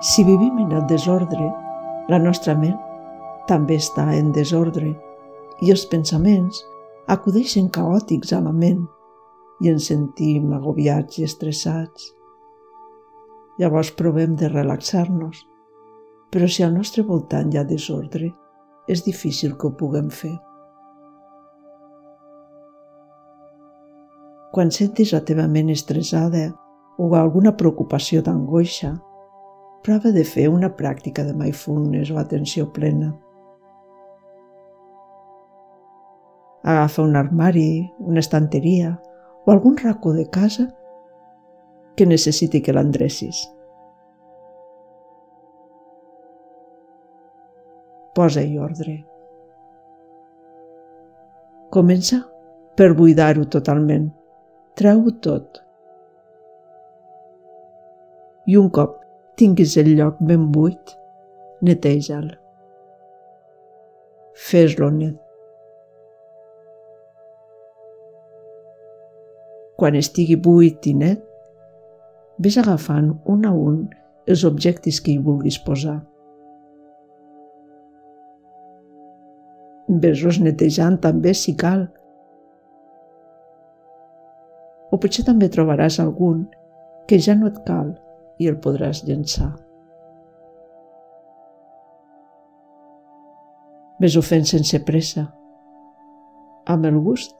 Si vivim en el desordre, la nostra ment també està en desordre i els pensaments acudeixen caòtics a la ment i ens sentim agobiats i estressats. Llavors provem de relaxar-nos, però si al nostre voltant hi ha desordre, és difícil que ho puguem fer. Quan sentis la teva ment estressada o alguna preocupació d'angoixa, prova de fer una pràctica de mindfulness o atenció plena. Agafa un armari, una estanteria o algun racó de casa que necessiti que l'endrecis. Posa-hi ordre. Comença per buidar-ho totalment. Treu-ho tot. I un cop tinguis el lloc ben buit, neteja'l. Fes-lo net. Quan estigui buit i net, Ves agafant un a un els objectes que hi vulguis posar. Ves-los netejant també si cal. O potser també trobaràs algun que ja no et cal i el podràs llençar. Ves-ho fent sense pressa, amb el gust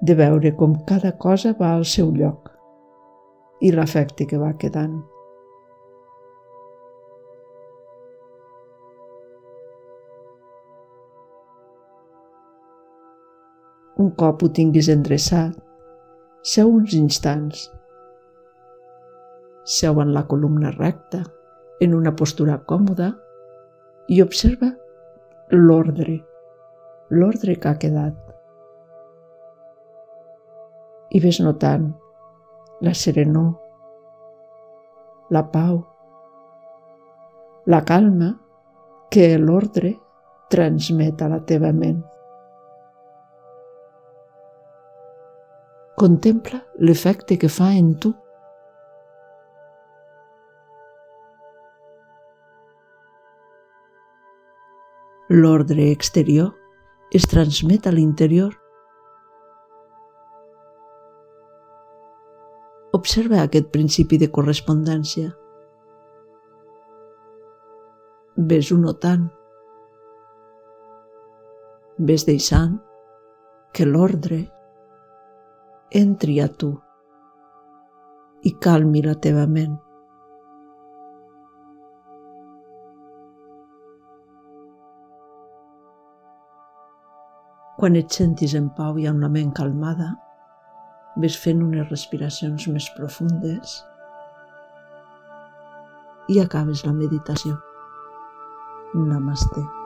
de veure com cada cosa va al seu lloc i l'efecte que va quedant. Un cop ho tinguis endreçat, seu uns instants. Seu en la columna recta, en una postura còmoda i observa l'ordre, l'ordre que ha quedat. I ves notant la serenor, la pau, la calma que l'ordre transmet a la teva ment. Contempla l'efecte que fa en tu. L'ordre exterior es transmet a l'interior Observa aquest principi de correspondència. Ves-ho notant. Ves deixant que l'ordre entri a tu i calmi la teva ment. Quan et sentis en pau i amb la ment calmada, ves fent unes respiracions més profundes i acabes la meditació. Namaste.